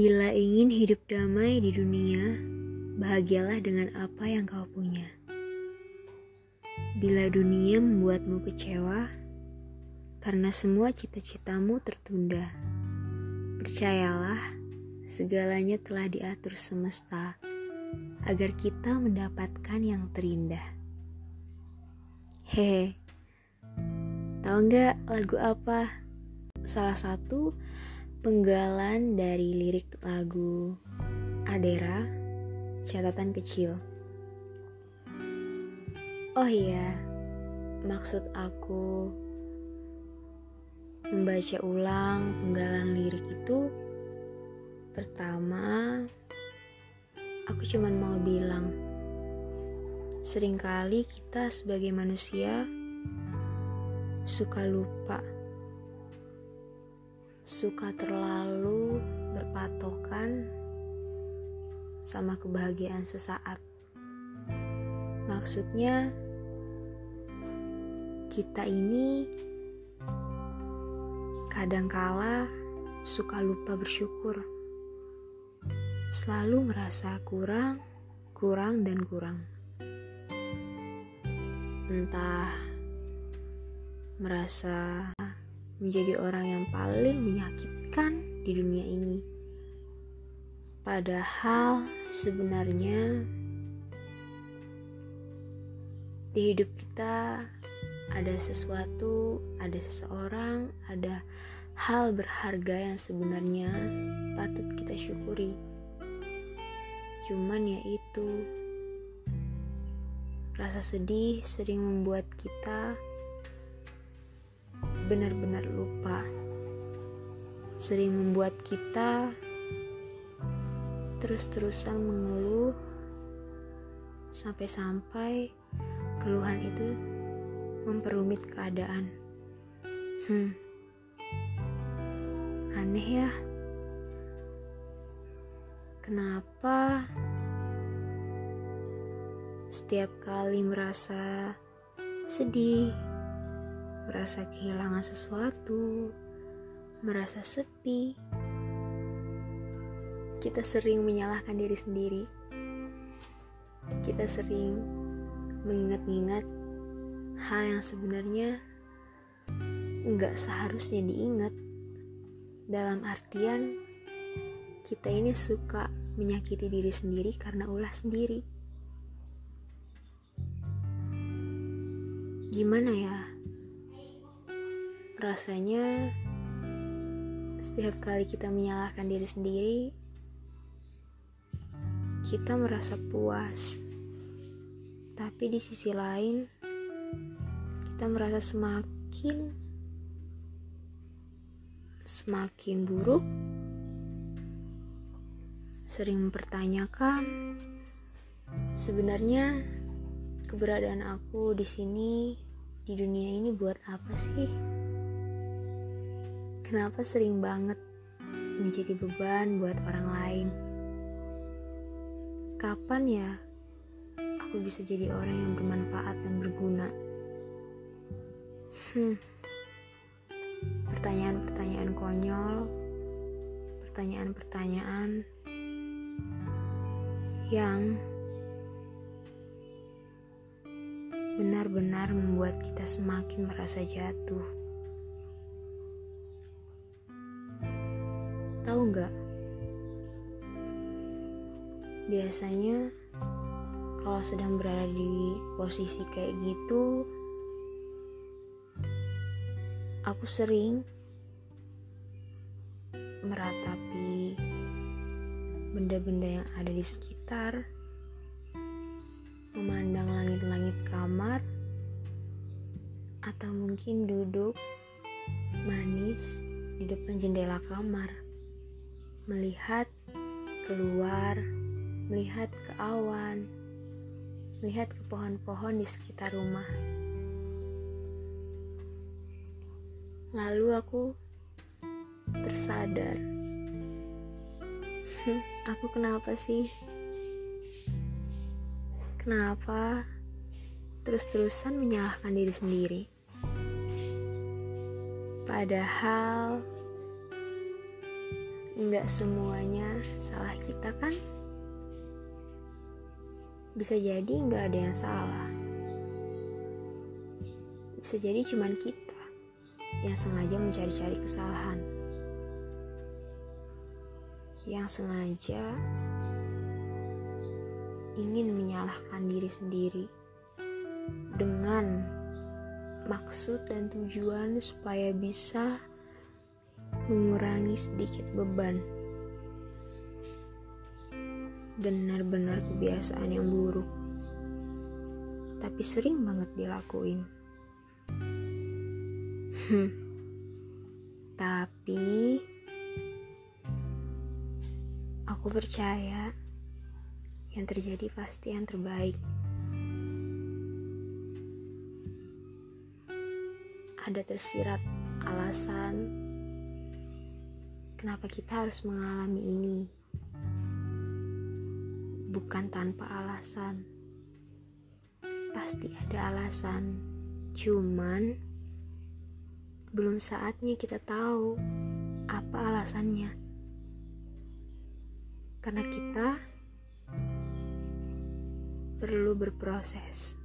Bila ingin hidup damai di dunia, bahagialah dengan apa yang kau punya. Bila dunia membuatmu kecewa, karena semua cita-citamu tertunda, percayalah, segalanya telah diatur semesta agar kita mendapatkan yang terindah. Hehe, tahu nggak lagu apa? Salah satu penggalan dari lirik lagu Adera, catatan kecil. Oh iya, maksud aku membaca ulang penggalan lirik itu pertama aku cuman mau bilang sering kali kita sebagai manusia suka lupa suka terlalu berpatokan sama kebahagiaan sesaat. Maksudnya, kita ini kadangkala suka lupa bersyukur, selalu merasa kurang, kurang, dan kurang. Entah merasa menjadi orang yang paling menyakitkan di dunia ini. Padahal sebenarnya di hidup kita ada sesuatu, ada seseorang, ada hal berharga yang sebenarnya patut kita syukuri. Cuman ya itu rasa sedih sering membuat kita benar-benar lupa, sering membuat kita terus-terusan mengeluh sampai-sampai keluhan itu memperumit keadaan. Hmm, aneh ya. Kenapa setiap kali merasa sedih, merasa kehilangan sesuatu, merasa sepi. Kita sering menyalahkan diri sendiri. Kita sering mengingat-ingat hal yang sebenarnya nggak seharusnya diingat. Dalam artian, kita ini suka menyakiti diri sendiri karena ulah sendiri. Gimana ya? Rasanya setiap kali kita menyalahkan diri sendiri, kita merasa puas. Tapi di sisi lain, kita merasa semakin semakin buruk. Sering mempertanyakan sebenarnya keberadaan aku di sini di dunia ini buat apa sih? Kenapa sering banget menjadi beban buat orang lain? Kapan ya aku bisa jadi orang yang bermanfaat dan berguna? Hmm. Pertanyaan-pertanyaan konyol, pertanyaan-pertanyaan yang benar-benar membuat kita semakin merasa jatuh. Tahu nggak? Biasanya kalau sedang berada di posisi kayak gitu, aku sering meratapi benda-benda yang ada di sekitar, memandang langit-langit kamar, atau mungkin duduk manis di depan jendela kamar melihat keluar, melihat ke awan, melihat ke pohon-pohon di sekitar rumah. Lalu aku tersadar, aku kenapa sih? Kenapa terus-terusan menyalahkan diri sendiri? Padahal nggak semuanya salah kita kan? Bisa jadi nggak ada yang salah. Bisa jadi cuman kita yang sengaja mencari-cari kesalahan. Yang sengaja ingin menyalahkan diri sendiri dengan maksud dan tujuan supaya bisa mengurangi sedikit beban. Benar-benar kebiasaan yang buruk, tapi sering banget dilakuin. Hmm. Tapi aku percaya yang terjadi pasti yang terbaik. Ada tersirat alasan kenapa kita harus mengalami ini. Bukan tanpa alasan. Pasti ada alasan. Cuman belum saatnya kita tahu apa alasannya. Karena kita perlu berproses.